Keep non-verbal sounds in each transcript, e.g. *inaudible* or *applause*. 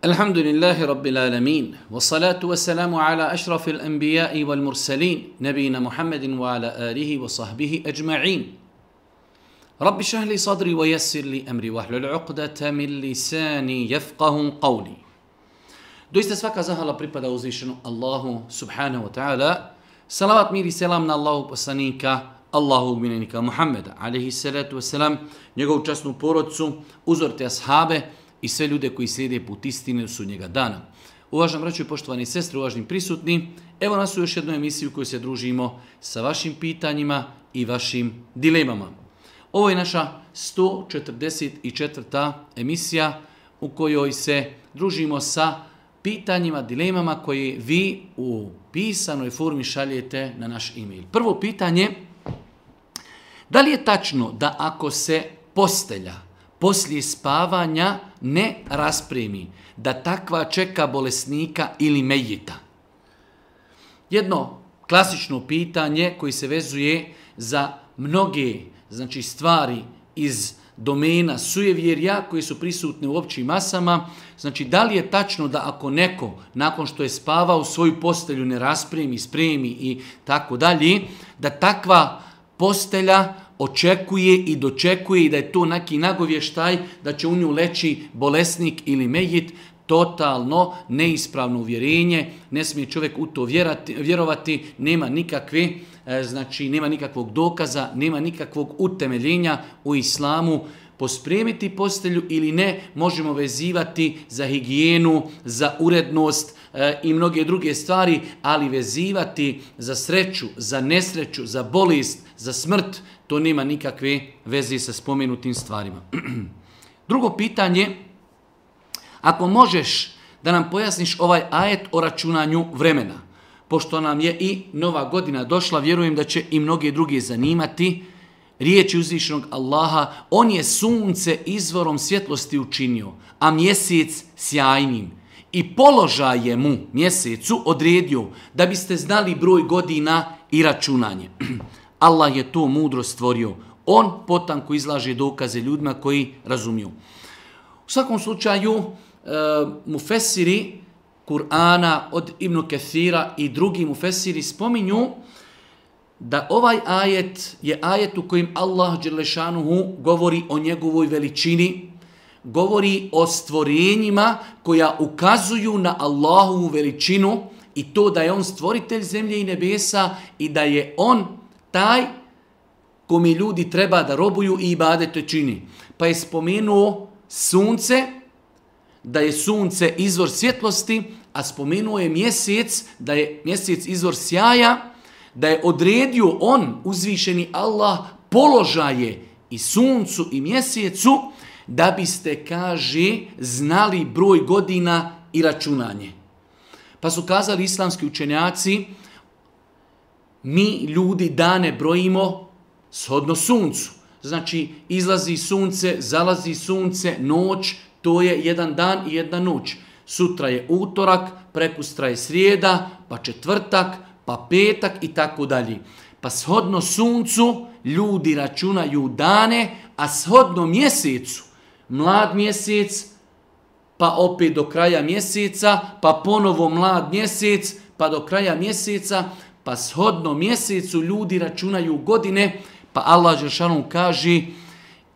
الحمد لله رب العالمين والصلاة والسلام على أشرف الأنبياء والمرسلين نبينا محمد وعلى آله وصحبه أجمعين رب اشرح لي صدري ويسر لي أمري واهل العقدة من لساني يفقه قولي دوست سفاكا زهلا بريبادا الله سبحانه وتعالى صلوات ميري سلام الله بسانيكا الله بنينك محمد عليه الصلاة والسلام نيغو جسنو بورتسو أزرت أصحابه i sve ljude koji slijede put istine su njega dana. Uvažan braću i poštovani sestri, uvažni prisutni, evo nas u još jednu emisiju koju se družimo sa vašim pitanjima i vašim dilemama. Ovo je naša 144. emisija u kojoj se družimo sa pitanjima, dilemama koje vi u pisanoj formi šaljete na naš e-mail. Prvo pitanje, da li je tačno da ako se postelja, poslije spavanja ne raspremi da takva čeka bolesnika ili mejita. Jedno klasično pitanje koji se vezuje za mnoge znači stvari iz domena sujevjerja koji su prisutne u općim masama, znači da li je tačno da ako neko nakon što je spavao svoju postelju ne raspremi, spremi i tako dalje, da takva postelja očekuje i dočekuje i da je to neki nagovještaj da će u nju leći bolesnik ili mejit, totalno neispravno uvjerenje, ne smije čovjek u to vjerati, vjerovati, nema nikakve, e, znači nema nikakvog dokaza, nema nikakvog utemeljenja u islamu, pospremiti postelju ili ne, možemo vezivati za higijenu, za urednost e, i mnoge druge stvari, ali vezivati za sreću, za nesreću, za bolest, za smrt, to nema nikakve veze sa spomenutim stvarima. *clears throat* Drugo pitanje, ako možeš da nam pojasniš ovaj ajet o računanju vremena, pošto nam je i nova godina došla, vjerujem da će i mnoge druge zanimati, riječi uzvišenog Allaha, on je sunce izvorom svjetlosti učinio, a mjesec sjajnim. I položaj je mu, mjesecu, odredio da biste znali broj godina i računanje. *clears throat* Allah je to mudro stvorio. On potanko izlaže dokaze ljudima koji razumiju. U svakom slučaju, e, mu fesiri Kur'ana od Ibnu Kethira i drugi mu fesiri spominju da ovaj ajet je ajet u kojem Allah Đerlešanuhu govori o njegovoj veličini, govori o stvorenjima koja ukazuju na Allahovu veličinu i to da je on stvoritelj zemlje i nebesa i da je on taj kom je ljudi treba da robuju i ibadete čini. Pa je spomenuo sunce, da je sunce izvor svjetlosti, a spomenuo je mjesec, da je mjesec izvor sjaja, da je odredio on, uzvišeni Allah, položaje i suncu i mjesecu, da biste, kaže, znali broj godina i računanje. Pa su kazali islamski učenjaci, mi ljudi dane brojimo shodno suncu. Znači, izlazi sunce, zalazi sunce, noć, to je jedan dan i jedna noć. Sutra je utorak, prekustra je srijeda, pa četvrtak, pa petak i tako dalje. Pa shodno suncu ljudi računaju dane, a shodno mjesecu, mlad mjesec, pa opet do kraja mjeseca, pa ponovo mlad mjesec, pa do kraja mjeseca, pa shodno mjesecu ljudi računaju godine, pa Allah Žešanu kaže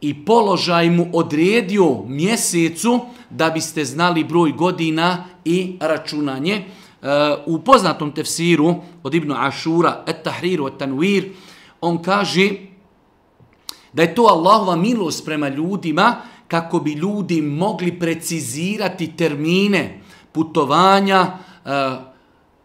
i položaj mu odredio mjesecu da biste znali broj godina i računanje. Eh, u poznatom tefsiru od Ibnu Ašura, et tahriru, et tanuir, on kaže da je to Allahova milost prema ljudima kako bi ljudi mogli precizirati termine putovanja, eh,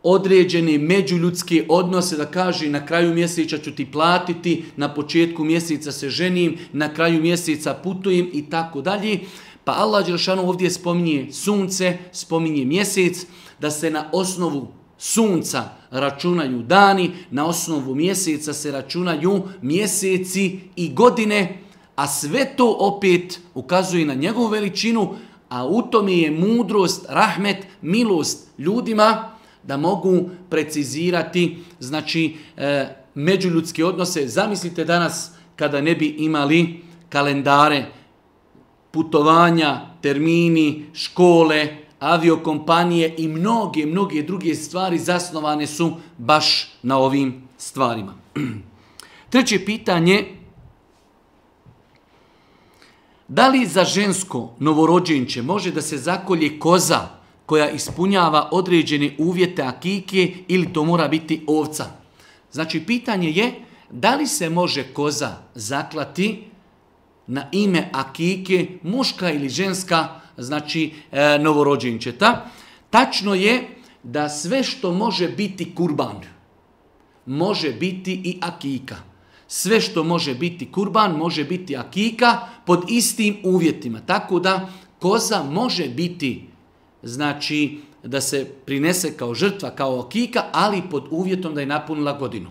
određene međuljudske odnose, da kaže na kraju mjeseca ću ti platiti, na početku mjeseca se ženim, na kraju mjeseca putujem i tako dalje. Pa Allah Đeršanu ovdje spominje sunce, spominje mjesec, uh, da se na osnovu sunca računaju dani, na osnovu mjeseca se računaju mjeseci i godine, a sve to opet ukazuje na njegovu veličinu, a u tome je mudrost, rahmet, milost ljudima da mogu precizirati znači, e, međuljudske odnose. Zamislite danas kada ne bi imali kalendare, putovanja, termini, škole, aviokompanije i mnoge, mnoge druge stvari zasnovane su baš na ovim stvarima. *clears throat* Treće pitanje, da li za žensko novorođenče može da se zakolje koza koja ispunjava određene uvjete akike ili to mora biti ovca? Znači, pitanje je da li se može koza zaklati na ime akike muška ili ženska novorođenča? znači e, novorođenčeta. Tačno je da sve što može biti kurban, može biti i akika. Sve što može biti kurban, može biti akika pod istim uvjetima. Tako da koza može biti, znači da se prinese kao žrtva, kao akika, ali pod uvjetom da je napunila godinu.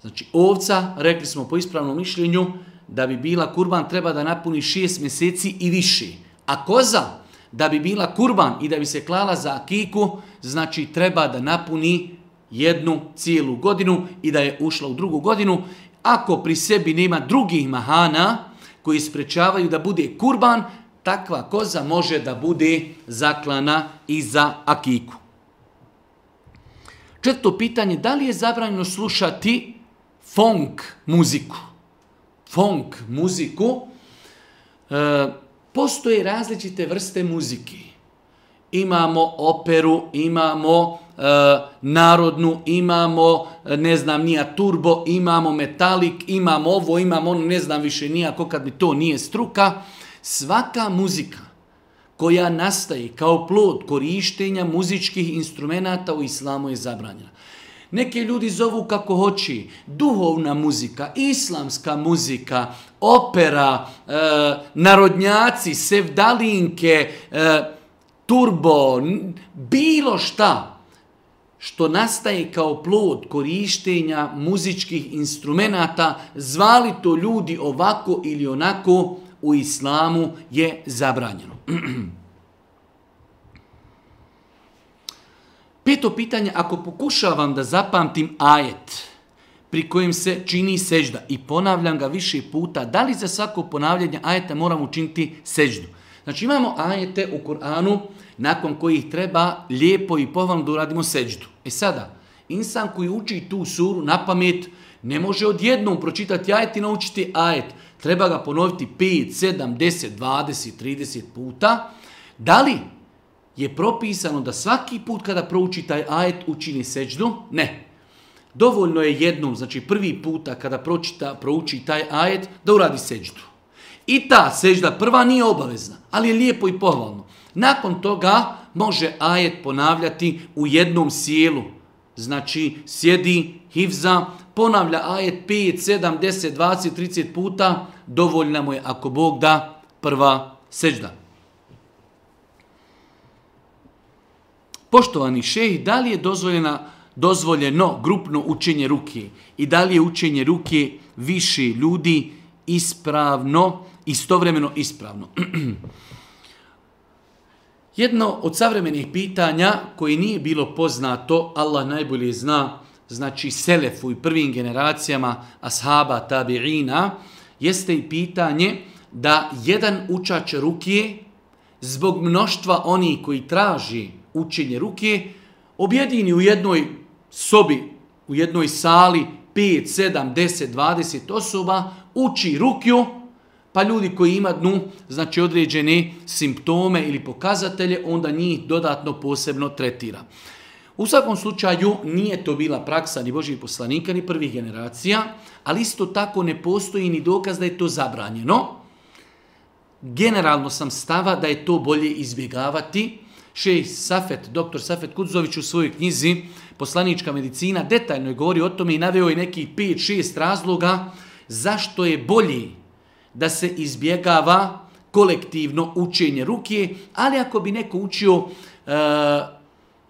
Znači ovca, rekli smo po ispravnom mišljenju, da bi bila kurban treba da napuni šest mjeseci i više. A koza, da bi bila kurban i da bi se klala za akiku, znači treba da napuni jednu cijelu godinu i da je ušla u drugu godinu. Ako pri sebi nema drugih mahana koji sprečavaju da bude kurban, takva koza može da bude zaklana i za akiku. Četvrto pitanje, da li je zabranjeno slušati funk muziku? Funk muziku, e, Postoje različite vrste muzike. Imamo operu, imamo e, narodnu, imamo, e, ne znam, nija turbo, imamo metalik, imamo ovo, imamo ono, ne znam više nijako kad mi to nije struka. Svaka muzika koja nastaje kao plod korištenja muzičkih instrumenta u islamu je zabranjena. Neki ljudi zovu kako hoći, duhovna muzika, islamska muzika, opera, e, narodnjaci, sevdalinke, e, turbo, bilo šta što nastaje kao plod korištenja muzičkih instrumenta, zvali to ljudi ovako ili onako, u islamu je zabranjeno. *clears throat* Peto pitanje, ako pokušavam da zapamtim ajet, pri kojem se čini sežda. I ponavljam ga više puta. Da li za svako ponavljanje ajeta moram učiniti seždu? Znači imamo ajete u Koranu nakon kojih treba lijepo i povalno da uradimo seždu. E sada, insan koji uči tu suru na pamet ne može odjednom pročitati ajet i naučiti ajet. Treba ga ponoviti 5, 7, 10, 20, 30 puta. Da li je propisano da svaki put kada prouči taj ajet učini seždu? Ne. Ne dovoljno je jednom, znači prvi puta kada pročita, prouči taj ajet, da uradi seđdu. I ta seđda prva nije obavezna, ali je lijepo i pohvalno. Nakon toga može ajet ponavljati u jednom sjelu. Znači sjedi Hivza, ponavlja ajet 5, 7, 10, 20, 30 puta, dovoljna mu je ako Bog da prva seđda. Poštovani šeh, da li je dozvoljena dozvoljeno grupno učenje ruke i da li je učenje ruke više ljudi ispravno, istovremeno ispravno. *clears throat* Jedno od savremenih pitanja koje nije bilo poznato, Allah najbolje zna, znači Selefu i prvim generacijama ashaba tabi'ina, jeste i pitanje da jedan učač ruke zbog mnoštva oni koji traži učenje ruke objedini u jednoj sobi u jednoj sali 5, 7, 10, 20 osoba uči rukju, pa ljudi koji ima dnu, znači određene simptome ili pokazatelje, onda njih dodatno posebno tretira. U svakom slučaju nije to bila praksa ni Božih poslanika ni prvih generacija, ali isto tako ne postoji ni dokaz da je to zabranjeno. Generalno sam stava da je to bolje izbjegavati, šejh Safet, doktor Safet Kudzović u svojoj knjizi Poslanička medicina detaljno je govori o tome i naveo je neki 5-6 razloga zašto je bolji da se izbjegava kolektivno učenje ruke, ali ako bi neko učio e,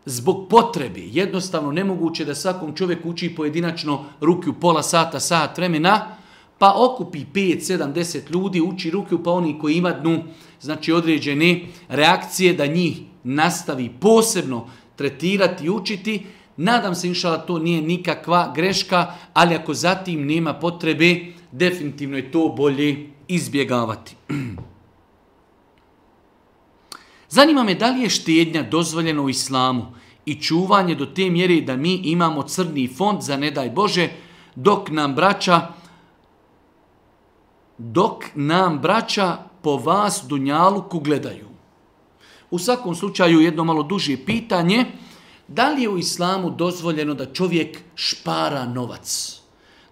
zbog potrebi, jednostavno nemoguće da svakom čovjeku uči pojedinačno ruke u pola sata, sat vremena, pa okupi 5-70 ljudi, uči ruke pa oni koji imadnu znači određene reakcije da njih nastavi posebno tretirati i učiti. Nadam se, inšala, to nije nikakva greška, ali ako zatim nema potrebe, definitivno je to bolje izbjegavati. *clears throat* Zanima me da li je štednja dozvoljena u islamu i čuvanje do te mjere da mi imamo crni fond za ne daj Bože, dok nam braća dok nam braća po vas dunjaluku gledaju. U svakom slučaju jedno malo duže pitanje, da li je u islamu dozvoljeno da čovjek špara novac,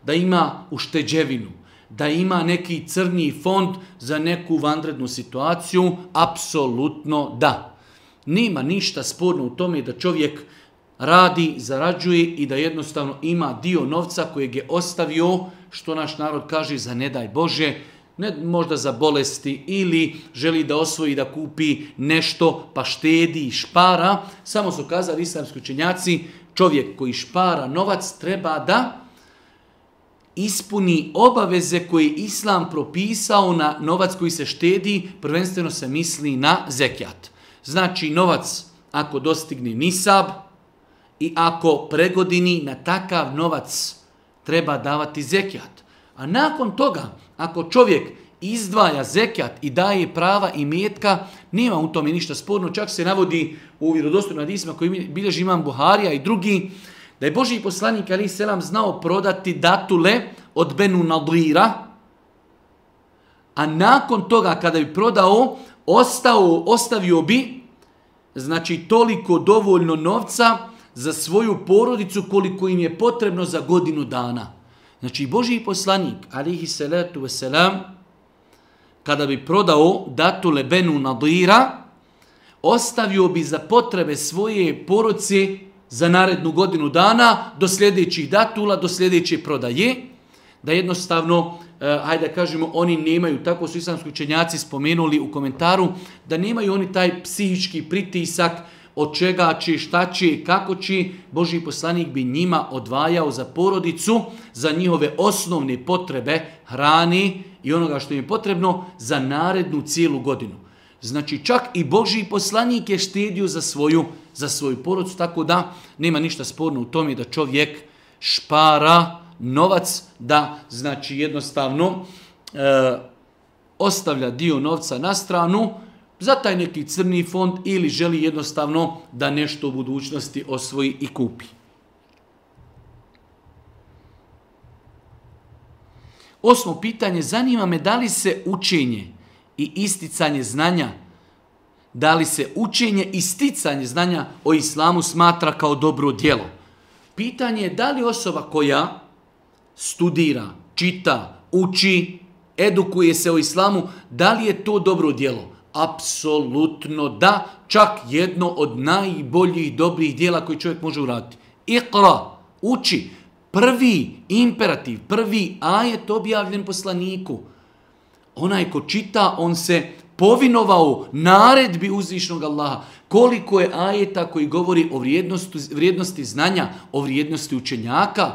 da ima ušteđevinu, da ima neki crni fond za neku vanrednu situaciju? Apsolutno da. Nema ništa sporno u tome da čovjek radi, zarađuje i da jednostavno ima dio novca kojeg je ostavio, što naš narod kaže za ne daj Bože, ne možda za bolesti ili želi da osvoji da kupi nešto pa štedi i špara, samo su kazali islamski učenjaci, čovjek koji špara novac treba da ispuni obaveze koje islam propisao na novac koji se štedi, prvenstveno se misli na zekjat. Znači novac ako dostigne nisab i ako pregodini na takav novac treba davati zekjat. A nakon toga, ako čovjek izdvaja zekat i daje prava i metka, nema u tome ništa sporno, čak se navodi u vjerodostojnom hadisima koji bilježi imam Buharija i drugi, da je Boži poslanik Ali Selam znao prodati datule od Benu Nadira, a nakon toga kada bi prodao, ostao, ostavio bi znači toliko dovoljno novca za svoju porodicu koliko im je potrebno za godinu dana. Znači, Boži poslanik, alihi salatu wasalam, kada bi prodao datu lebenu nadira, ostavio bi za potrebe svoje poruce za narednu godinu dana, do sljedećih datula, do sljedeće prodaje, da jednostavno, eh, hajde da kažemo, oni nemaju, tako su islamski učenjaci spomenuli u komentaru, da nemaju oni taj psihički pritisak, od čega će, šta će, kako će, Boži poslanik bi njima odvajao za porodicu, za njihove osnovne potrebe, hrani i onoga što im je potrebno za narednu cijelu godinu. Znači čak i Boži poslanik je štedio za svoju, za svoju porodicu, tako da nema ništa sporno u tome da čovjek špara novac, da znači jednostavno e, ostavlja dio novca na stranu, za taj neki crni fond ili želi jednostavno da nešto u budućnosti osvoji i kupi. Osmo pitanje, zanima me da li se učenje i isticanje znanja, da li se učenje i sticanje znanja o islamu smatra kao dobro djelo. Pitanje je da li osoba koja studira, čita, uči, edukuje se o islamu, da li je to dobro djelo? apsolutno da, čak jedno od najboljih dobrih dijela koji čovjek može uraditi. Iqra, uči, prvi imperativ, prvi ajet objavljen poslaniku. Onaj ko čita, on se povinovao naredbi uzvišnog Allaha. Koliko je ajeta koji govori o vrijednosti, vrijednosti znanja, o vrijednosti učenjaka,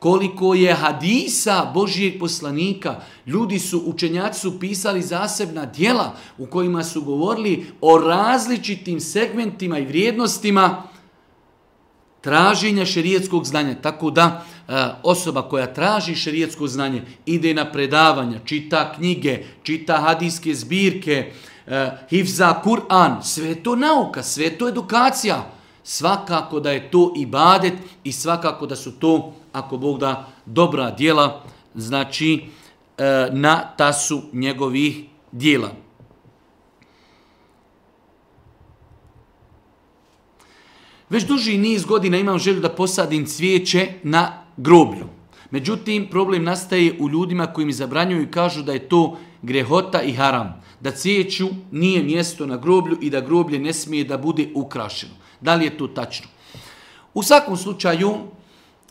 koliko je hadisa Božijeg poslanika. Ljudi su, učenjaci su pisali zasebna dijela u kojima su govorili o različitim segmentima i vrijednostima traženja šerijetskog znanja. Tako da e, osoba koja traži šerijetsko znanje ide na predavanja, čita knjige, čita hadijske zbirke, e, hivza Kur'an, sve to nauka, sve to edukacija. Sve to edukacija svakako da je to ibadet i svakako da su to, ako Bog da, dobra dijela, znači e, na tasu njegovih dijela. Već duži niz godina imam želju da posadim cvijeće na groblju. Međutim, problem nastaje u ljudima koji mi zabranjuju i kažu da je to grehota i haram da cijeću nije mjesto na groblju i da groblje ne smije da bude ukrašeno. Da li je to tačno? U svakom slučaju,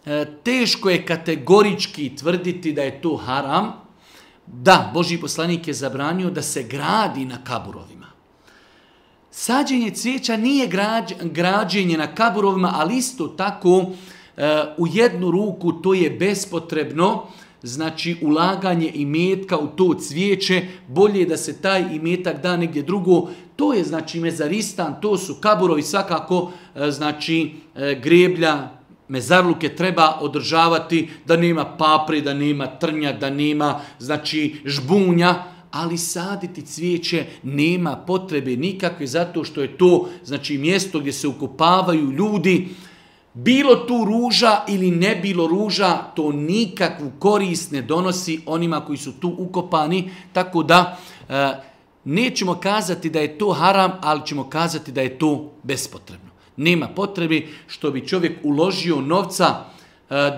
e, teško je kategorički tvrditi da je to haram. Da, Boži poslanik je zabranio da se gradi na kaburovima. Sađenje cvijeća nije građ, građenje na kaburovima, ali isto tako e, u jednu ruku to je bespotrebno, znači ulaganje imetka u to cvijeće, bolje da se taj imetak da negdje drugo, to je znači mezaristan, to su kaburovi svakako, e, znači e, greblja, mezarluke treba održavati da nema papri, da nema trnja, da nema znači žbunja, ali saditi cvijeće nema potrebe nikakve zato što je to znači mjesto gdje se ukupavaju ljudi, Bilo tu ruža ili ne bilo ruža, to nikakvu korist ne donosi onima koji su tu ukopani, tako da e, nećemo kazati da je to haram, ali ćemo kazati da je to bespotrebno. Nema potrebi što bi čovjek uložio novca e,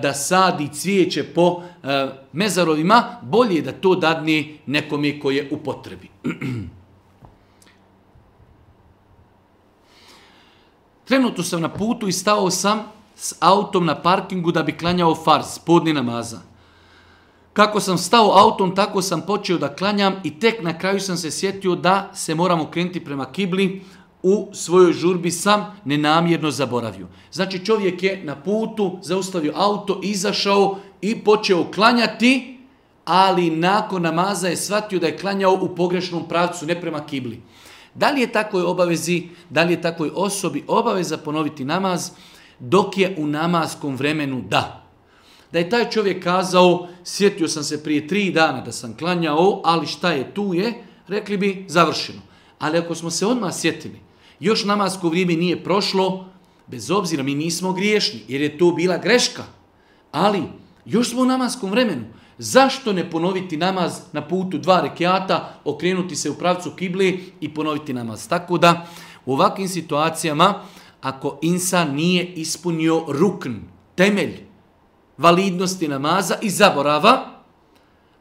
da sadi cvijeće po e, mezarovima, bolje je da to dadne nekome koje je u potrebi. *clears throat* Trenutno sam na putu i stao sam s autom na parkingu da bi klanjao farz, podni namaza. Kako sam stao autom, tako sam počeo da klanjam i tek na kraju sam se sjetio da se moram okrenuti prema kibli u svojoj žurbi sam nenamjerno zaboravio. Znači čovjek je na putu, zaustavio auto, izašao i počeo klanjati, ali nakon namaza je shvatio da je klanjao u pogrešnom pravcu, ne prema kibli. Da li je takvoj obavezi, da li je takvoj osobi obaveza ponoviti namaz dok je u namaskom vremenu da? Da je taj čovjek kazao, sjetio sam se prije tri dana da sam klanjao, ali šta je tu je, rekli bi završeno. Ali ako smo se odmah sjetili, još namasko vrijeme nije prošlo, bez obzira mi nismo griješni jer je to bila greška, ali još smo u namaskom vremenu, Zašto ne ponoviti namaz na putu dva rekiata, okrenuti se u pravcu kibli i ponoviti namaz? Tako da, u ovakvim situacijama, ako insan nije ispunio rukn, temelj validnosti namaza i zaborava,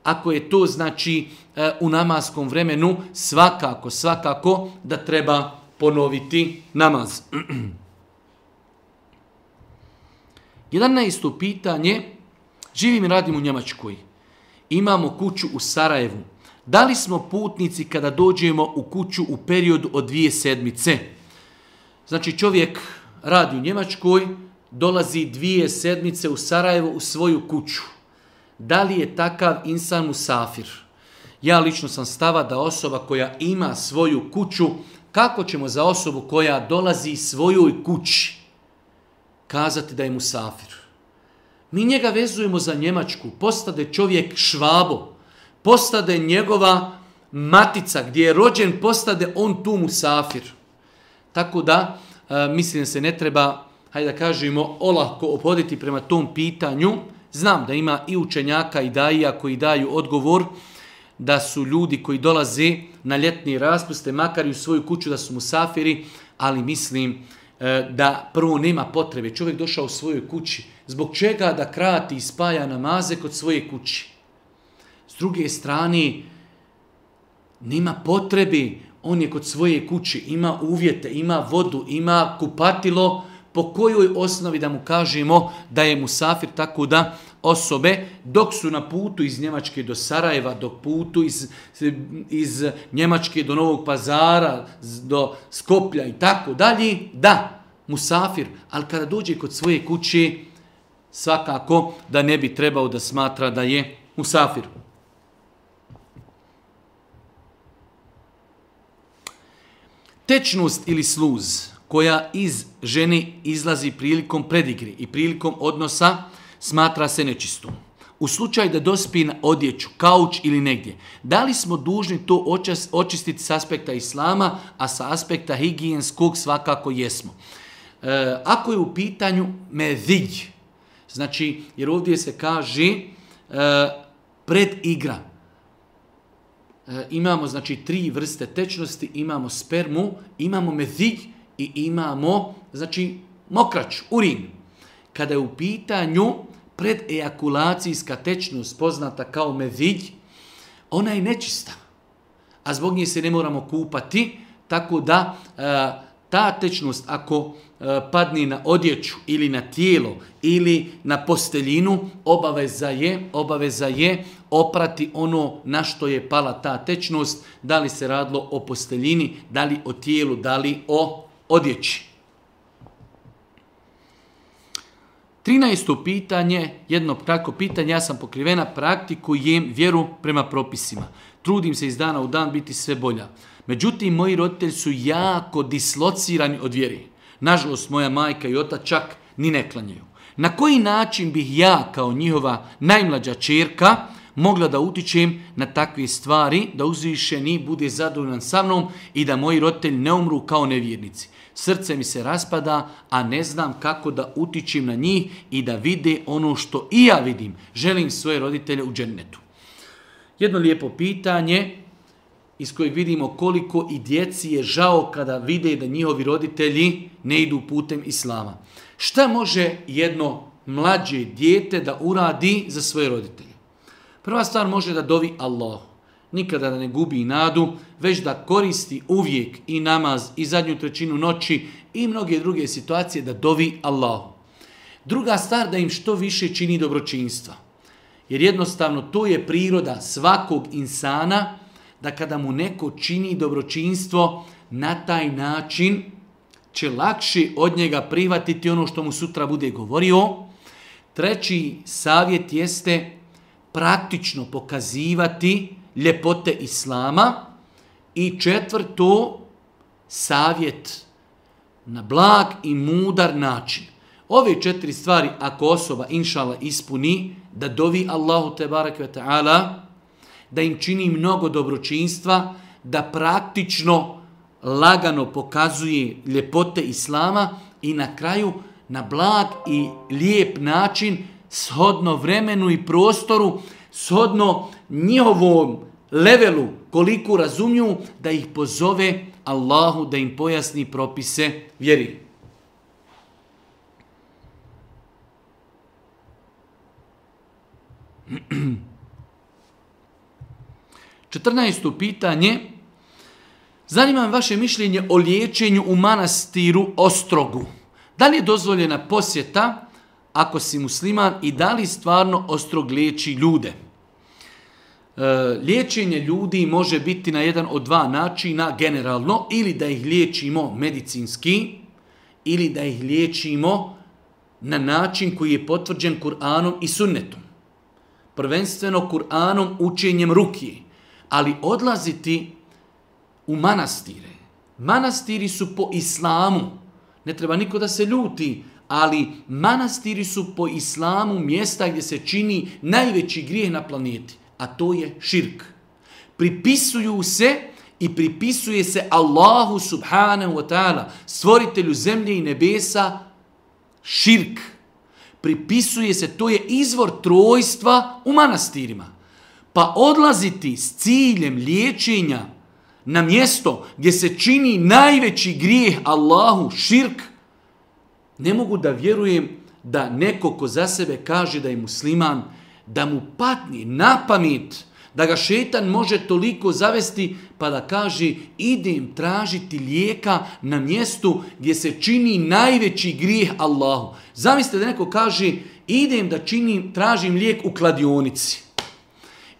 ako je to znači e, u namaskom vremenu, svakako, svakako da treba ponoviti namaz. 11. *clears throat* pitanje je Živim i radim u Njemačkoj. Imamo kuću u Sarajevu. Da li smo putnici kada dođemo u kuću u periodu od dvije sedmice? Znači čovjek radi u Njemačkoj, dolazi dvije sedmice u Sarajevo u svoju kuću. Da li je takav insan musafir? Ja lično sam stava da osoba koja ima svoju kuću, kako ćemo za osobu koja dolazi svojoj kući kazati da je musafir? Mi njega vezujemo za Njemačku, postade čovjek švabo, postade njegova matica, gdje je rođen, postade on tu musafir. Tako da, e, mislim da se ne treba, hajde da kažemo, olahko opoditi prema tom pitanju. Znam da ima i učenjaka i dajija koji daju odgovor da su ljudi koji dolaze na ljetni raspuste, makar i u svoju kuću da su musafiri, ali mislim e, da prvo nema potrebe. Čovjek došao u svojoj kući, zbog čega da krati i spaja namaze kod svoje kući. S druge strane, nima potrebi, on je kod svoje kući, ima uvjete, ima vodu, ima kupatilo, po kojoj osnovi da mu kažemo da je musafir tako da osobe dok su na putu iz Njemačke do Sarajeva, dok putu iz, iz Njemačke do Novog pazara, do Skoplja i tako dalje, da, musafir, ali kada dođe kod svoje kuće, svakako da ne bi trebao da smatra da je musafir. Tečnost ili sluz koja iz žene izlazi prilikom predigri i prilikom odnosa smatra se nečistom. U slučaju da dospi na odjeću, kauč ili negdje, da li smo dužni to očistiti s aspekta islama, a sa aspekta higijenskog svakako jesmo. E, ako je u pitanju medhiđ, Znači, jer ovdje se kaže e, pred igra. E, imamo, znači, tri vrste tečnosti. Imamo spermu, imamo medij i imamo, znači, mokrač, urin. Kada je u pitanju pred ejakulacijska tečnost poznata kao medij, ona je nečista. A zbog nje se ne moramo kupati, tako da... E, ta tečnost ako e, padne na odjeću ili na tijelo ili na posteljinu, obaveza je, obaveza je oprati ono na što je pala ta tečnost, da li se radilo o posteljini, da li o tijelu, da li o odjeći. 13. pitanje, jedno tako pitanje, ja sam pokrivena, praktikujem vjeru prema propisima. Trudim se iz dana u dan biti sve bolja. Međutim, moji roditelji su jako dislocirani od vjeri. Nažalost, moja majka i ota čak ni ne klanjaju. Na koji način bih ja, kao njihova najmlađa čerka, mogla da utičem na takve stvari, da uzvišeni bude zadovoljan sa mnom i da moji roditelji ne umru kao nevjernici. Srce mi se raspada, a ne znam kako da utičem na njih i da vide ono što i ja vidim. Želim svoje roditelje u džennetu. Jedno lijepo pitanje, iz kojeg vidimo koliko i djeci je žao kada vide da njihovi roditelji ne idu putem islama. Šta može jedno mlađe djete da uradi za svoje roditelje? Prva stvar može da dovi Allah. Nikada da ne gubi nadu, već da koristi uvijek i namaz i zadnju trećinu noći i mnoge druge situacije da dovi Allah. Druga stvar da im što više čini dobročinstva. Jer jednostavno to je priroda svakog insana koji da kada mu neko čini dobročinstvo, na taj način će lakši od njega prihvatiti ono što mu sutra bude govorio. Treći savjet jeste praktično pokazivati ljepote Islama. I četvrto, savjet na blag i mudar način. Ove četiri stvari, ako osoba, inšala, ispuni, da dovi Allahu tebara kvata'ala, da im čini mnogo dobročinstva, da praktično lagano pokazuje ljepote Islama i na kraju na blag i lijep način, shodno vremenu i prostoru, shodno njihovom levelu koliko razumiju da ih pozove Allahu da im pojasni propise vjeri. Mm-hmm. *clears throat* 14. pitanje. Zanima me vaše mišljenje o liječenju u manastiru Ostrogu. Da li je dozvoljena posjeta ako si musliman i da li stvarno Ostrog liječi ljude? E, liječenje ljudi može biti na jedan od dva načina generalno ili da ih liječimo medicinski ili da ih liječimo na način koji je potvrđen Kur'anom i sunnetom. Prvenstveno Kur'anom učenjem rukije ali odlaziti u manastire. Manastiri su po islamu, ne treba niko da se ljuti, ali manastiri su po islamu mjesta gdje se čini najveći grijeh na planeti, a to je širk. Pripisuju se i pripisuje se Allahu subhanahu wa ta'ala, stvoritelju zemlje i nebesa, širk. Pripisuje se, to je izvor trojstva u manastirima pa odlaziti s ciljem liječenja na mjesto gdje se čini najveći grijeh Allahu, širk, ne mogu da vjerujem da neko ko za sebe kaže da je musliman, da mu patni na pamit, da ga šetan može toliko zavesti pa da kaže idem tražiti lijeka na mjestu gdje se čini najveći grijeh Allahu. Zamislite da neko kaže idem da činim, tražim lijek u kladionici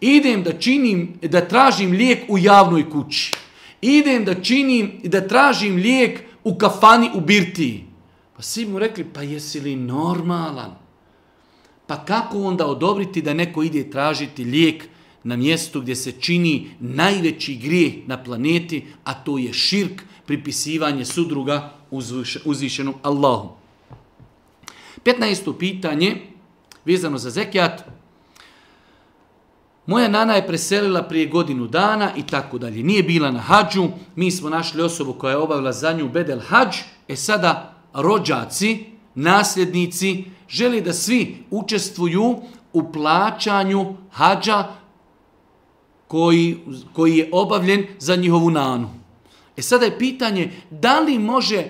idem da činim, da tražim lijek u javnoj kući. Idem da činim, da tražim lijek u kafani u birtiji. Pa svi mu rekli, pa jesi li normalan? Pa kako onda odobriti da neko ide tražiti lijek na mjestu gdje se čini najveći grije na planeti, a to je širk, pripisivanje sudruga uzvišenom Allahom. 15. pitanje, vezano za zekijat, Moja nana je preselila prije godinu dana i tako dalje. Nije bila na hađu, mi smo našli osobu koja je obavila za nju bedel hađ, e sada rođaci, nasljednici, želi da svi učestvuju u plaćanju hađa koji, koji je obavljen za njihovu nanu. E sada je pitanje, da li može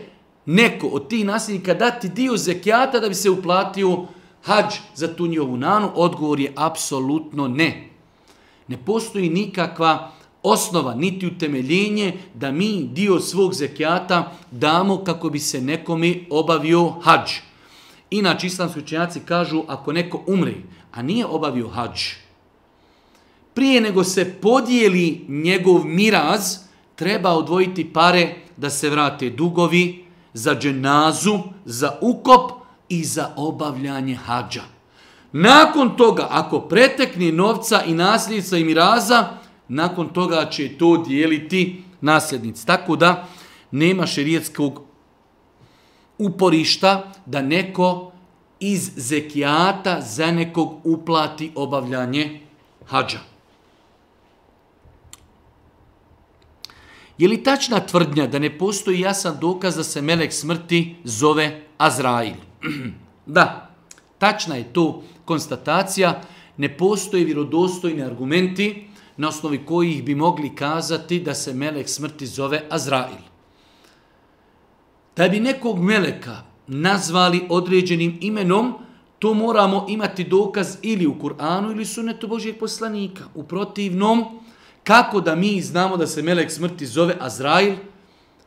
neko od tih nasljednika dati dio zekijata da bi se uplatio hađ za tu njihovu nanu? Odgovor je apsolutno ne. Ne. Ne postoji nikakva osnova, niti utemeljenje da mi dio svog zekijata damo kako bi se nekome obavio hađ. Inači, islamski učenjaci kažu, ako neko umri, a nije obavio hađ, prije nego se podijeli njegov miraz, treba odvojiti pare da se vrate dugovi za dženazu, za ukop i za obavljanje hađa. Nakon toga, ako pretekne novca i nasljednica i miraza, nakon toga će to dijeliti nasljednic. Tako da nema šerijetskog uporišta da neko iz zekijata za nekog uplati obavljanje hađa. Je li tačna tvrdnja da ne postoji jasan dokaz da se melek smrti zove Azrail? *clears throat* da, tačna je to tvrdnja konstatacija, ne postoje virodostojni argumenti na osnovi kojih bi mogli kazati da se melek smrti zove Azrail. Da bi nekog meleka nazvali određenim imenom, to moramo imati dokaz ili u Kur'anu ili sunetu Božijeg poslanika. U protivnom, kako da mi znamo da se melek smrti zove Azrail,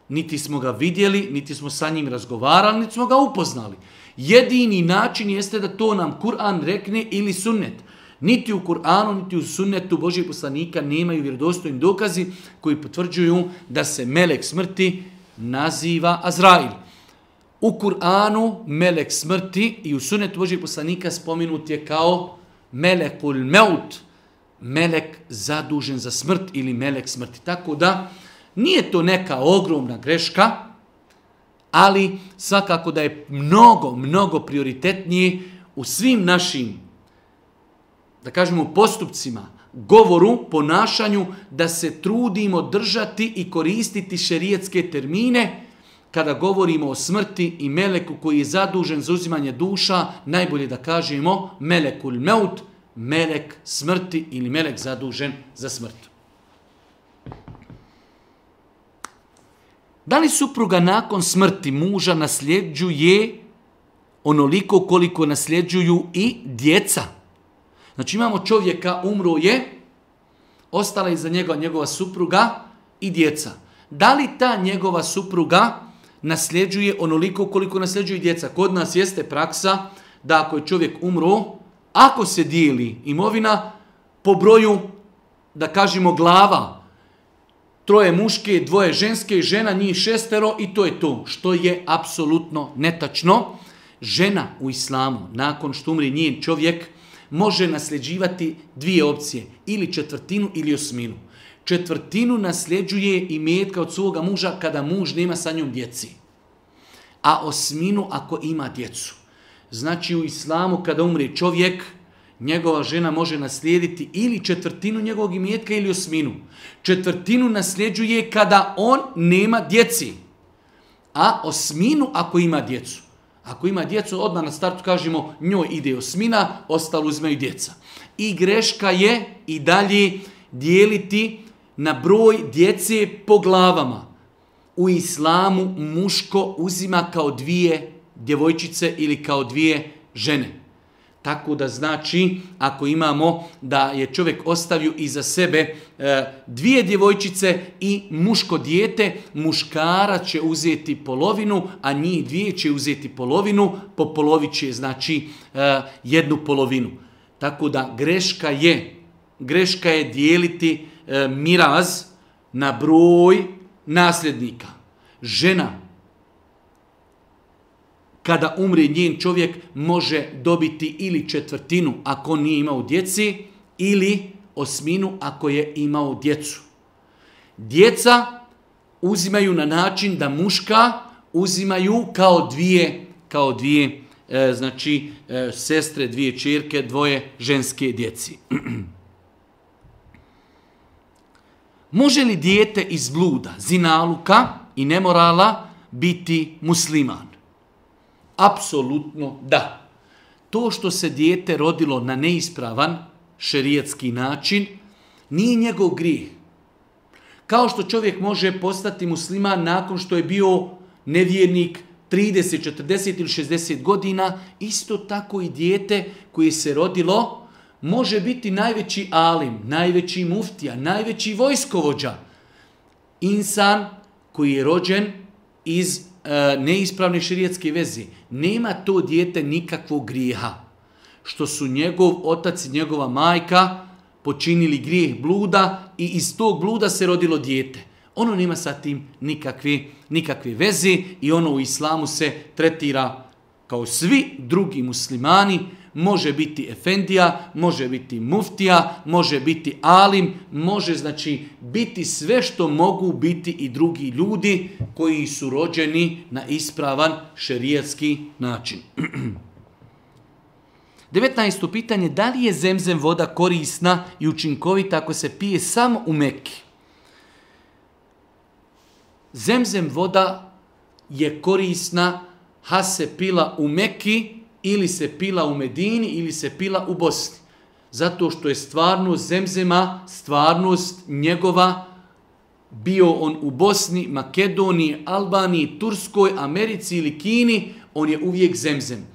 niti smo ga vidjeli, niti smo sa njim razgovarali, niti smo ga upoznali. Jedini način jeste da to nam Kur'an rekne ili sunnet. Niti u Kur'anu, niti u sunnetu Božijeg poslanika nemaju vjerodostojni dokazi koji potvrđuju da se melek smrti naziva Azrail. U Kur'anu melek smrti i u sunnetu Božijeg poslanika spominut je kao melekul meut, melek zadužen za smrt ili melek smrti. Tako da, nije to neka ogromna greška, ali svakako da je mnogo, mnogo prioritetnije u svim našim, da kažemo, postupcima, govoru, ponašanju, da se trudimo držati i koristiti šerijetske termine kada govorimo o smrti i meleku koji je zadužen za uzimanje duša, najbolje da kažemo melekul meut, melek smrti ili melek zadužen za smrtu. Da li supruga nakon smrti muža nasljeđuje onoliko koliko nasljeđuju i djeca? Znači imamo čovjeka, umro je, ostala iza njega njegova supruga i djeca. Da li ta njegova supruga nasljeđuje onoliko koliko nasljeđuju djeca? Kod nas jeste praksa da ako je čovjek umro, ako se dijeli imovina po broju, da kažemo glava, troje muške, dvoje ženske, žena njih šestero i to je to što je apsolutno netačno. Žena u islamu nakon što umri njen čovjek može nasljeđivati dvije opcije ili četvrtinu ili osminu. Četvrtinu nasljeđuje i metka od svoga muža kada muž nema sa njom djeci. A osminu ako ima djecu. Znači u islamu kada umri čovjek, njegova žena može naslijediti ili četvrtinu njegovog imetka ili osminu. Četvrtinu nasljeđuje kada on nema djeci. A osminu ako ima djecu. Ako ima djecu, odmah na startu kažemo njoj ide osmina, ostalo uzmeju djeca. I greška je i dalje dijeliti na broj djece po glavama. U islamu muško uzima kao dvije djevojčice ili kao dvije žene. Tako da znači, ako imamo da je čovjek ostavio iza sebe e, dvije djevojčice i muško dijete, muškara će uzeti polovinu, a njih dvije će uzeti polovinu, po polovi će znači e, jednu polovinu. Tako da greška je, greška je dijeliti e, miraz na broj nasljednika. Žena kada umri njen čovjek može dobiti ili četvrtinu ako nije imao djeci ili osminu ako je imao djecu. Djeca uzimaju na način da muška uzimaju kao dvije kao dvije e, znači e, sestre, dvije čirke, dvoje ženske djeci. *clears throat* može li dijete iz bluda, zinaluka i nemorala biti musliman? Apsolutno da. To što se dijete rodilo na neispravan šerijetski način, nije njegov grih. Kao što čovjek može postati musliman nakon što je bio nevjernik 30, 40 ili 60 godina, isto tako i dijete koje se rodilo može biti najveći alim, najveći muftija, najveći vojskovođa. Insan koji je rođen iz E, neispravne širijetske veze, nema to dijete nikakvog grijeha. Što su njegov otac i njegova majka počinili grijeh bluda i iz tog bluda se rodilo dijete. Ono nema sa tim nikakve, nikakve veze i ono u islamu se tretira kao svi drugi muslimani, može biti efendija, može biti muftija, može biti alim, može znači biti sve što mogu biti i drugi ljudi koji su rođeni na ispravan šerijatski način. 19. *clears throat* pitanje, da li je zemzem voda korisna i učinkovita ako se pije samo u meki? Zemzem voda je korisna, ha se pila u meki, ili se pila u Medini ili se pila u Bosni. Zato što je stvarnost zemzema, stvarnost njegova, bio on u Bosni, Makedoniji, Albaniji, Turskoj, Americi ili Kini, on je uvijek zemzem.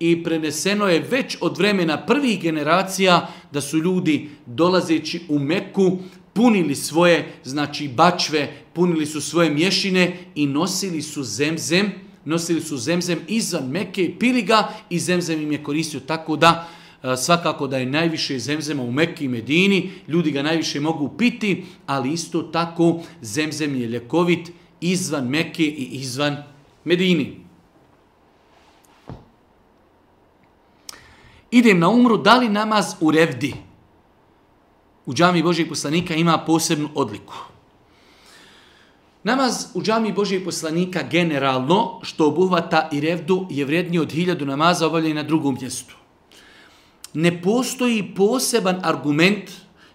I preneseno je već od vremena prvih generacija da su ljudi dolazeći u Meku punili svoje znači bačve, punili su svoje mješine i nosili su zemzem zem, nosili su zemzem izvan Mekke i pili ga i zemzem im je koristio tako da e, svakako da je najviše zemzema u Mekke i Medini, ljudi ga najviše mogu piti, ali isto tako zemzem je ljekovit izvan Mekke i izvan Medini. Idem na umru, da li namaz u revdi? U džami Božeg poslanika ima posebnu odliku. Namaz u džami Božijeg poslanika generalno, što obuhvata i revdu, je vrijedniji od hiljadu namaza obavljeni na drugom mjestu. Ne postoji poseban argument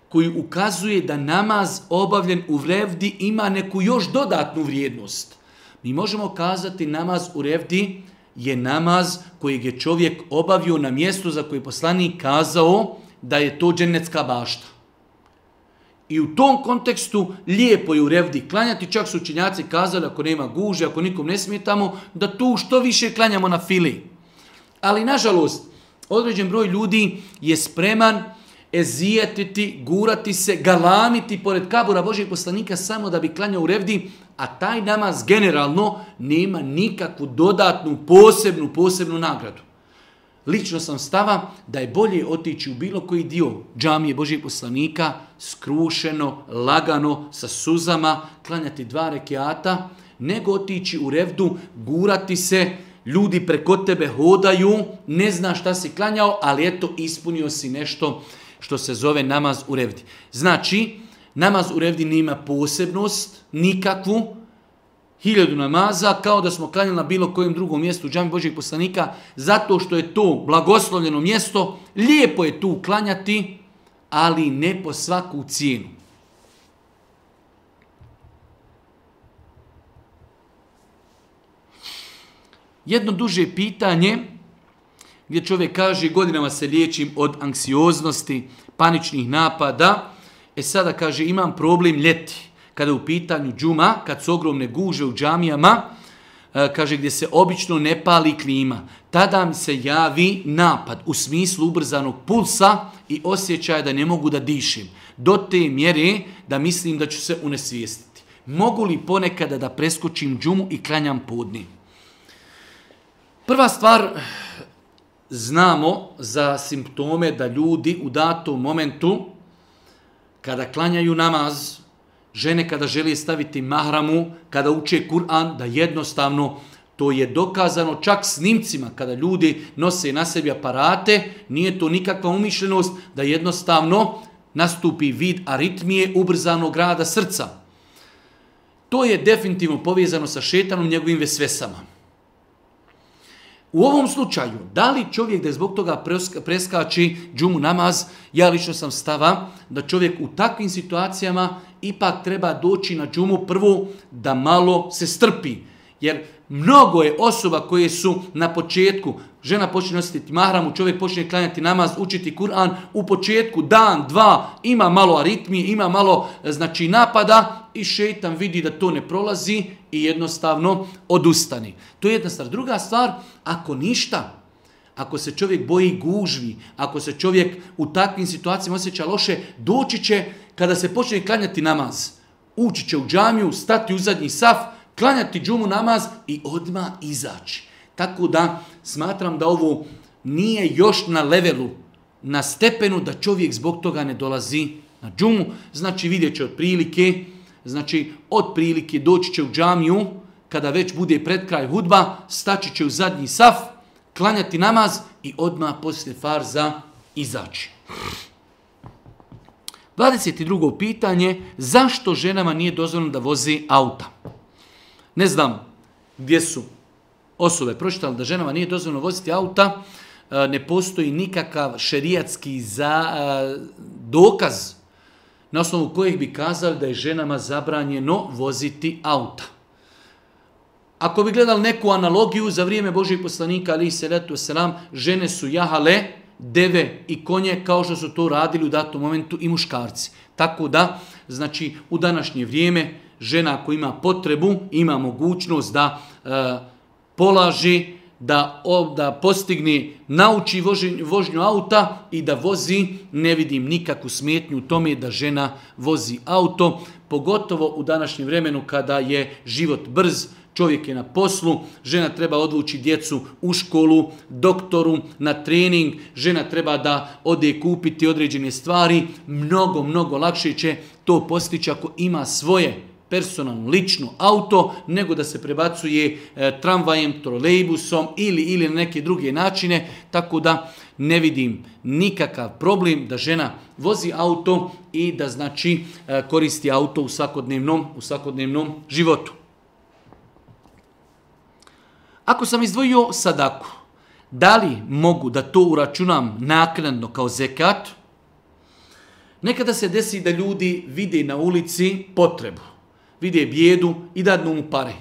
koji ukazuje da namaz obavljen u revdi ima neku još dodatnu vrijednost. Mi možemo kazati namaz u revdi je namaz kojeg je čovjek obavio na mjestu za koji poslanik kazao da je to dženecka bašta. I u tom kontekstu lijepo je u revdi klanjati, čak su učinjaci kazali ako nema guže, ako nikom ne smetamo, da tu što više klanjamo na fili. Ali nažalost, određen broj ljudi je spreman ezijetiti, gurati se, galamiti pored kabura Božeg poslanika samo da bi klanjao u revdi, a taj namaz generalno nema nikakvu dodatnu, posebnu, posebnu nagradu. Lično sam stava da je bolje otići u bilo koji dio džamije Božije poslanika, skrušeno, lagano, sa suzama, klanjati dva rekiata, nego otići u revdu, gurati se, ljudi preko tebe hodaju, ne zna šta si klanjao, ali eto, ispunio si nešto što se zove namaz u revdi. Znači, namaz u revdi nema posebnost, nikakvu, hiljadu namaza kao da smo klanjali na bilo kojem drugom mjestu u džami Božeg poslanika zato što je to blagoslovljeno mjesto. Lijepo je tu klanjati, ali ne po svaku cijenu. Jedno duže pitanje gdje čovjek kaže godinama se liječim od anksioznosti, paničnih napada, e sada kaže imam problem ljeti kada je u pitanju džuma, kad su ogromne guže u džamijama, e, kaže gdje se obično ne pali klima, tada mi se javi napad u smislu ubrzanog pulsa i osjećaja da ne mogu da dišim. Do te mjere da mislim da ću se unesvijestiti. Mogu li ponekada da preskočim džumu i klanjam podni? Prva stvar, znamo za simptome da ljudi u datom momentu kada klanjaju namaz, žene kada žele staviti mahramu, kada uče Kur'an, da jednostavno to je dokazano čak snimcima kada ljudi nose na sebi aparate, nije to nikakva umišljenost da jednostavno nastupi vid aritmije ubrzanog rada srca. To je definitivno povezano sa šetanom njegovim vesvesama. U ovom slučaju, da li čovjek da je zbog toga preskači džumu namaz, ja lično sam stava da čovjek u takvim situacijama ipak treba doći na džumu prvu da malo se strpi. Jer mnogo je osoba koje su na početku, žena počne nositi mahramu, čovjek počne klanjati namaz, učiti Kur'an, u početku dan, dva, ima malo aritmije, ima malo e, znači napada i šeitan vidi da to ne prolazi i jednostavno odustani. To je jedna stvar. Druga stvar, ako ništa, ako se čovjek boji gužvi, ako se čovjek u takvim situacijama osjeća loše, doći će, kada se počne klanjati namaz, ući će u džamiju, stati u zadnji saf, klanjati džumu namaz i odma izaći. Tako da smatram da ovo nije još na levelu, na stepenu da čovjek zbog toga ne dolazi na džumu. Znači vidjet će od prilike, znači od prilike doći će u džamiju, kada već bude pred kraj hudba, staći će u zadnji saf, klanjati namaz i odma poslije farza izaći. 22. pitanje, zašto ženama nije dozvoljeno da vozi auta? Ne znam gdje su osobe pročitali da ženama nije dozvoljeno voziti auta, e, ne postoji nikakav šerijatski za, e, dokaz na osnovu kojih bi kazali da je ženama zabranjeno voziti auta. Ako bi gledali neku analogiju, za vrijeme Božih poslanika, ali i se letu selam, žene su jahale, deve i konje kao što su to radili u datom momentu i muškarci. Tako da, znači, u današnje vrijeme žena koja ima potrebu, ima mogućnost da e, polaži, da, o, da postigni, nauči voži, vožnju auta i da vozi, ne vidim nikakvu smetnju u tome da žena vozi auto, pogotovo u današnjem vremenu kada je život brz, čovjek je na poslu, žena treba odvući djecu u školu, doktoru, na trening, žena treba da ode kupiti određene stvari, mnogo, mnogo lakše će to postići ako ima svoje personalno, lično auto, nego da se prebacuje e, tramvajem, trolejbusom ili ili na neke druge načine, tako da ne vidim nikakav problem da žena vozi auto i da znači e, koristi auto u svakodnevnom, u svakodnevnom životu. Ako sam izdvojio sadaku, da li mogu da to uračunam naknadno kao zekat? Nekada se desi da ljudi vide na ulici potrebu, vide bijedu i dadnu mu pare.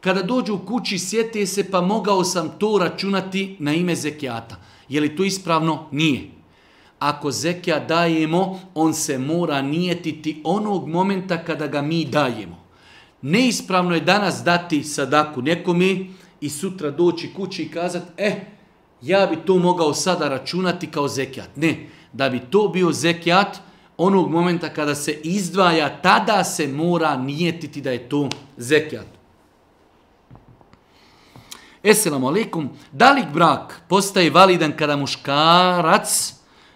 Kada dođu u kući, sjete se pa mogao sam to računati na ime zekijata. Je li to ispravno? Nije. Ako zekija dajemo, on se mora nijetiti onog momenta kada ga mi dajemo. Neispravno je danas dati sadaku nekomi, i sutra doći kući i kazati e, eh, ja bi to mogao sada računati kao zekijat. Ne, da bi to bio zekijat, onog momenta kada se izdvaja, tada se mora nijetiti da je to zekijat. Esselamu alaikum, da li brak postaje validan kada muškarac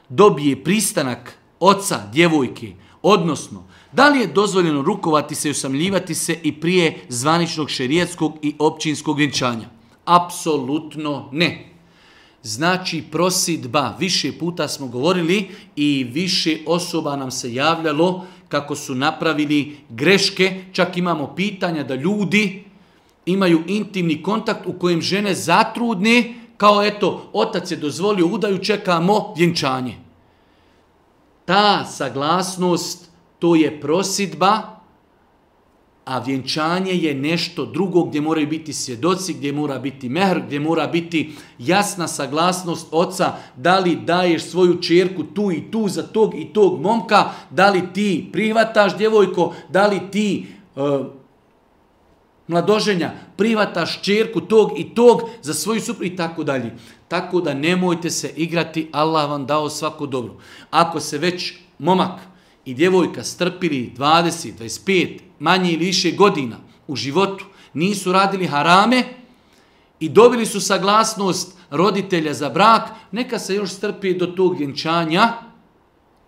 dobije pristanak oca, djevojke, odnosno da li je dozvoljeno rukovati se i usamljivati se i prije zvaničnog šerijetskog i općinskog vjenčanja? Apsolutno ne. Znači prosidba, više puta smo govorili i više osoba nam se javljalo kako su napravili greške, čak imamo pitanja da ljudi imaju intimni kontakt u kojem žene zatrudne, kao eto, otac je dozvolio udaju, čekamo vjenčanje. Ta saglasnost to je prosidba, a vjenčanje je nešto drugo gdje moraju biti svjedoci, gdje mora biti mehr, gdje mora biti jasna saglasnost oca da li daješ svoju čerku tu i tu za tog i tog momka, da li ti prihvataš djevojko, da li ti e, mladoženja prihvataš čerku tog i tog za svoju supru i tako dalje. Tako da nemojte se igrati, Allah vam dao svako dobro. Ako se već momak prihvataš, i djevojka strpili 20, 25, manje ili više godina u životu, nisu radili harame i dobili su saglasnost roditelja za brak, neka se još strpi do tog vjenčanja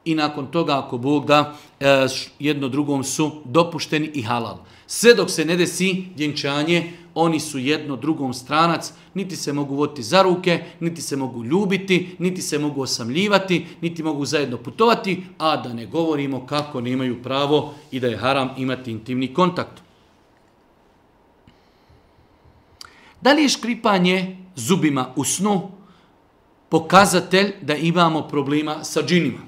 i nakon toga, ako Bog da, e, jedno drugom su dopušteni i halal. Sve dok se ne desi vjenčanje oni su jedno drugom stranac, niti se mogu voditi za ruke, niti se mogu ljubiti, niti se mogu osamljivati, niti mogu zajedno putovati, a da ne govorimo kako nemaju pravo i da je haram imati intimni kontakt. Da li je škripanje zubima u snu pokazatelj da imamo problema sa džinima?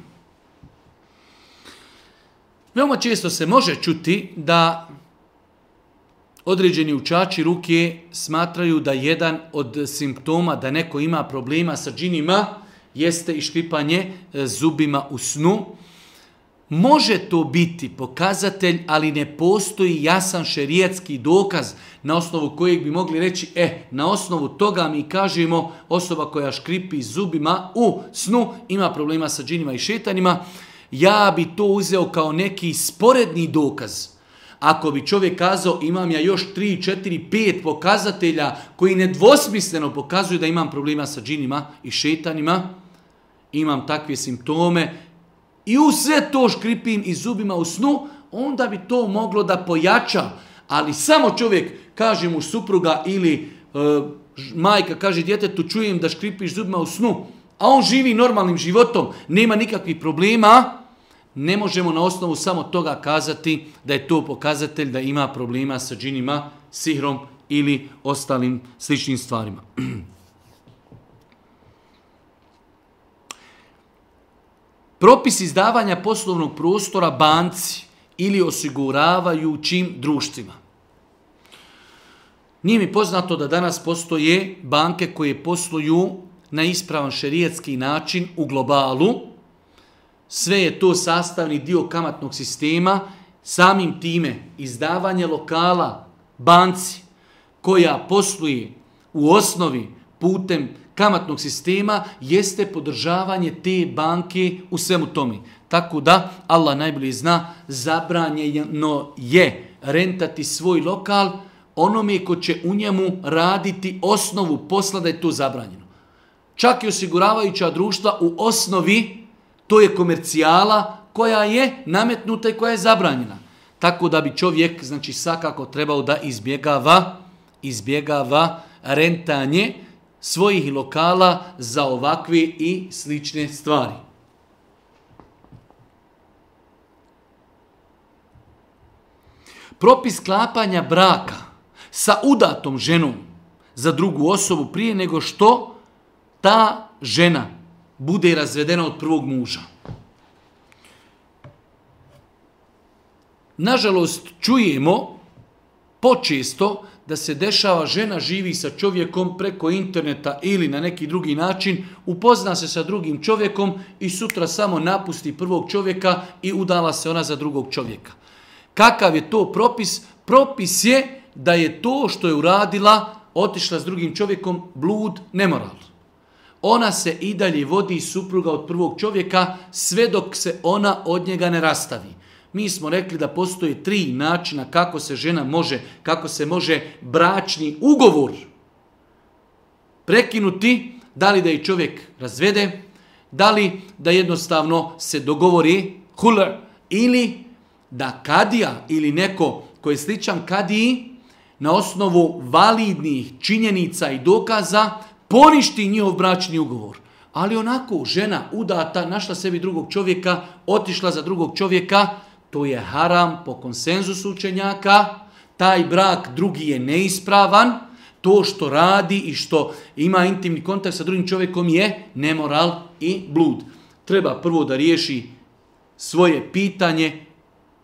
Veoma često se može čuti da određeni učači ruke smatraju da jedan od simptoma da neko ima problema sa džinima jeste i štipanje e, zubima u snu. Može to biti pokazatelj, ali ne postoji jasan šerijetski dokaz na osnovu kojeg bi mogli reći, e, na osnovu toga mi kažemo osoba koja škripi zubima u snu ima problema sa džinima i šetanima. Ja bi to uzeo kao neki sporedni dokaz ako bi čovjek kazao imam ja još 3, 4, 5 pokazatelja koji nedvosmisleno pokazuju da imam problema sa džinima i šetanima, imam takve simptome i u sve to škripim i zubima u snu, onda bi to moglo da pojača. Ali samo čovjek, kaže mu supruga ili e, majka, kaže djetetu čujem da škripiš zubima u snu, a on živi normalnim životom, nema nikakvih problema, a? ne možemo na osnovu samo toga kazati da je to pokazatelj da ima problema sa džinima, sihrom ili ostalim sličnim stvarima. *clears throat* Propis izdavanja poslovnog prostora banci ili osiguravajućim društvima. Nije mi poznato da danas postoje banke koje posluju na ispravan šerijetski način u globalu, sve je to sastavni dio kamatnog sistema, samim time izdavanje lokala banci koja posluje u osnovi putem kamatnog sistema jeste podržavanje te banke u svemu tomi. Tako da, Allah najbolje zna, zabranjeno je rentati svoj lokal onome ko će u njemu raditi osnovu posla da je to zabranjeno. Čak i osiguravajuća društva u osnovi To je komercijala koja je nametnuta i koja je zabranjena. Tako da bi čovjek, znači, svakako trebao da izbjegava, izbjegava rentanje svojih lokala za ovakve i slične stvari. Propis sklapanja braka sa udatom ženom za drugu osobu prije nego što ta žena bude razvedena od prvog muža. Nažalost, čujemo počesto da se dešava žena živi sa čovjekom preko interneta ili na neki drugi način, upozna se sa drugim čovjekom i sutra samo napusti prvog čovjeka i udala se ona za drugog čovjeka. Kakav je to propis? Propis je da je to što je uradila, otišla s drugim čovjekom, blud, nemoralno ona se i dalje vodi supruga od prvog čovjeka sve dok se ona od njega ne rastavi. Mi smo rekli da postoje tri načina kako se žena može, kako se može bračni ugovor prekinuti, da li da je čovjek razvede, da li da jednostavno se dogovori hula ili da kadija ili neko koji je sličan kadiji na osnovu validnih činjenica i dokaza poništi njihov bračni ugovor. Ali onako, žena udata, našla sebi drugog čovjeka, otišla za drugog čovjeka, to je haram po konsenzusu učenjaka, taj brak drugi je neispravan, to što radi i što ima intimni kontakt sa drugim čovjekom je nemoral i blud. Treba prvo da riješi svoje pitanje,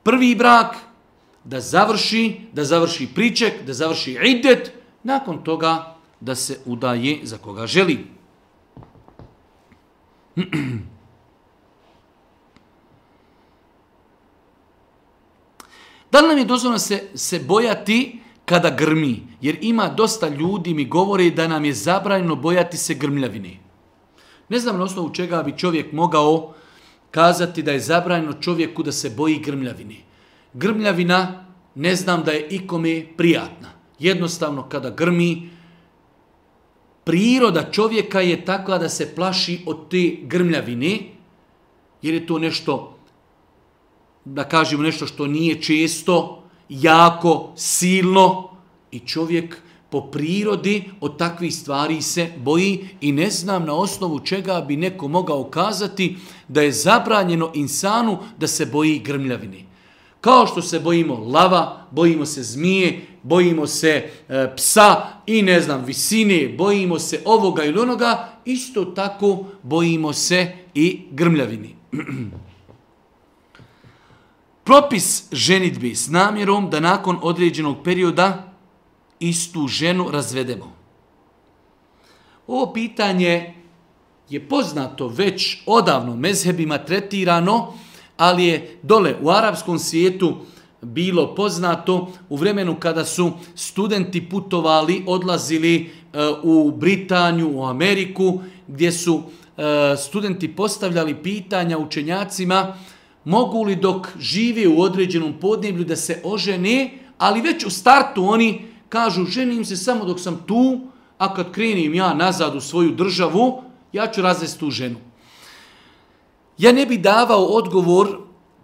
prvi brak, da završi, da završi priček, da završi idet, nakon toga da se udaje za koga želi. *clears throat* Da li nam je dozvoljno se, se bojati kada grmi? Jer ima dosta ljudi mi govore da nam je zabranjeno bojati se grmljavine. Ne znam na osnovu čega bi čovjek mogao kazati da je zabranjeno čovjeku da se boji grmljavine. Grmljavina ne znam da je ikome prijatna. Jednostavno kada grmi, priroda čovjeka je takva da se plaši od te grmljavine, jer je to nešto, da kažemo nešto što nije često, jako, silno i čovjek po prirodi od takvih stvari se boji i ne znam na osnovu čega bi neko mogao kazati da je zabranjeno insanu da se boji grmljavine. Kao što se bojimo lava, bojimo se zmije, bojimo se e, psa i ne znam visine, bojimo se ovoga ili onoga, isto tako bojimo se i grmljavini. *clears throat* Propis ženitbi s namjerom da nakon određenog perioda istu ženu razvedemo. Ovo pitanje je poznato već odavno mezhebima tretirano, ali je dole u arapskom svijetu bilo poznato u vremenu kada su studenti putovali, odlazili e, u Britanju, u Ameriku, gdje su e, studenti postavljali pitanja učenjacima mogu li dok žive u određenom podneblju da se ožene, ali već u startu oni kažu ženim se samo dok sam tu, a kad krenim ja nazad u svoju državu, ja ću razvesti tu ženu. Ja ne bi davao odgovor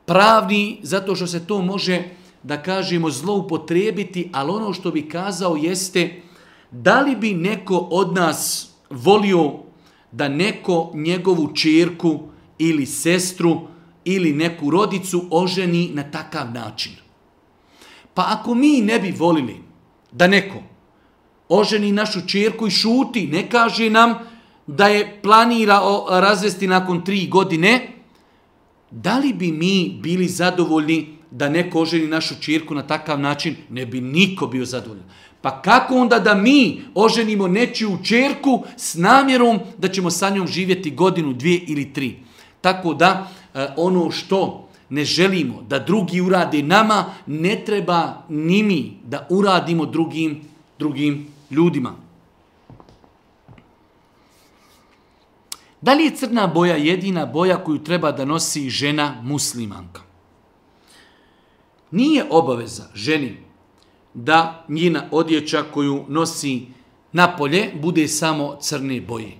pravni zato što se to može, da kažemo, zloupotrebiti, ali ono što bi kazao jeste da li bi neko od nas volio da neko njegovu čirku ili sestru ili neku rodicu oženi na takav način. Pa ako mi ne bi volili da neko oženi našu čirku i šuti, ne kaže nam da je planirao razvesti nakon tri godine, da li bi mi bili zadovoljni da neko oženi našu čirku na takav način? Ne bi niko bio zadovoljan. Pa kako onda da mi oženimo nečiju čerku s namjerom da ćemo sa njom živjeti godinu, dvije ili tri? Tako da e, ono što ne želimo da drugi urade nama, ne treba ni mi da uradimo drugim, drugim ljudima. Da li je crna boja jedina boja koju treba da nosi žena muslimanka? Nije obaveza ženi da njina odjeća koju nosi napolje bude samo crne boje.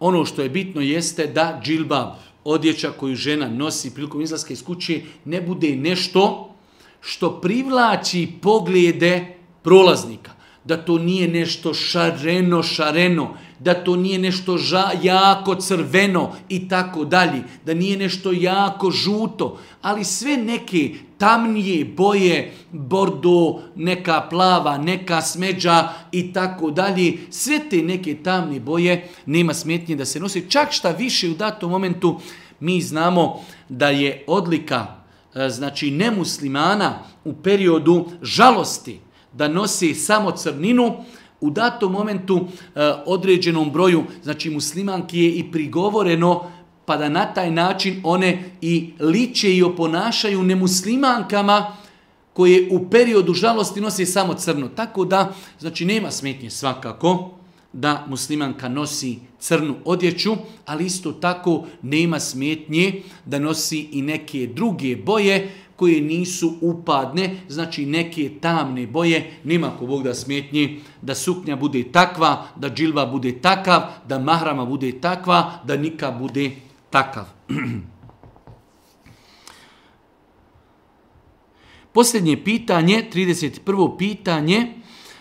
Ono što je bitno jeste da džilbab, odjeća koju žena nosi prilikom izlaska iz kuće, ne bude nešto što privlači poglede prolaznika. Da to nije nešto šareno, šareno, da to nije nešto ža, jako crveno i tako dalje, da nije nešto jako žuto, ali sve neke tamnije boje, bordo, neka plava, neka smeđa i tako dalje, sve te neke tamne boje nema smetnje da se nose. Čak šta više u datom momentu mi znamo da je odlika e, znači nemuslimana u periodu žalosti da nosi samo crninu, u datom momentu e, određenom broju, znači muslimanki je i prigovoreno pa da na taj način one i liče i oponašaju nemuslimankama koje u periodu žalosti nose samo crno. Tako da, znači nema smetnje svakako da muslimanka nosi crnu odjeću, ali isto tako nema smetnje da nosi i neke druge boje, koje nisu upadne, znači neke tamne boje, nema ko Bog da smetnje da suknja bude takva, da džilba bude takav, da mahrama bude takva, da nika bude takav. *clears throat* Posljednje pitanje, 31. pitanje,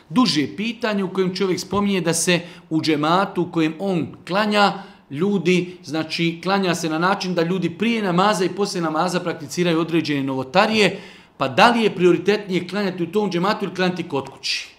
duže pitanje u kojem čovjek spominje da se u džematu u kojem on klanja, ljudi, znači klanja se na način da ljudi prije namaza i poslije namaza prakticiraju određene novotarije, pa da li je prioritetnije klanjati u tom džematu ili klanjati kod kući?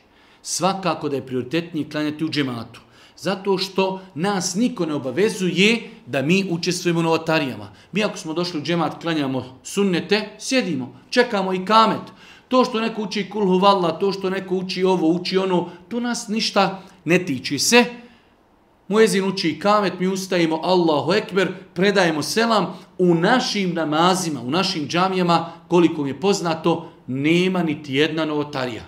Svakako da je prioritetnije klanjati u džematu. Zato što nas niko ne obavezuje da mi učestvujemo u novotarijama. Mi ako smo došli u džemat, klanjamo sunnete, sjedimo, čekamo i kamet. To što neko uči kulhu valla, to što neko uči ovo, uči ono, to nas ništa ne tiče se. Muezin uči kamet, mi ustajemo Allahu Ekber, predajemo selam. U našim namazima, u našim džamijama, koliko mi je poznato, nema niti jedna novotarija.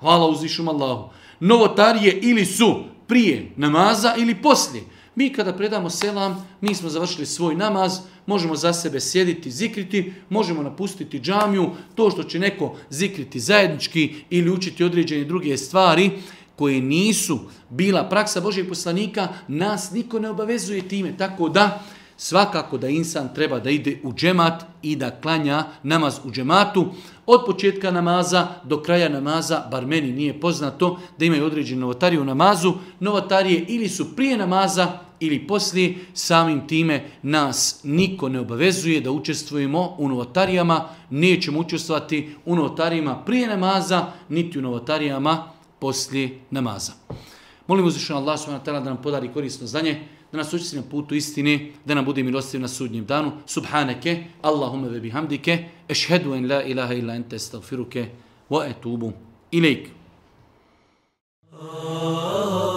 Hvala uzvišom Allahu. Novotarije ili su prije namaza ili poslije. Mi kada predamo selam, mi smo završili svoj namaz, možemo za sebe sjediti, zikriti, možemo napustiti džamiju, to što će neko zikriti zajednički ili učiti određene druge stvari, koje nisu bila praksa Božijeg poslanika, nas niko ne obavezuje time. Tako da, svakako da insan treba da ide u džemat i da klanja namaz u džematu. Od početka namaza do kraja namaza, bar meni nije poznato da imaju određenu novotariju u namazu, novotarije ili su prije namaza ili poslije, samim time nas niko ne obavezuje da učestvujemo u novotarijama, nećemo učestvati u novotarijama prije namaza, niti u novotarijama prije poslije namaza. Molim uzvišenja Allah subhanahu wa ta'ala da nam podari korisno znanje, da nas učisti na putu istine, da nam bude milostiv na sudnjem danu. Subhaneke, Allahumme ve bihamdike, ešhedu en la ilaha illa ente stavfiruke, wa etubu ilaik. Oh, oh, oh.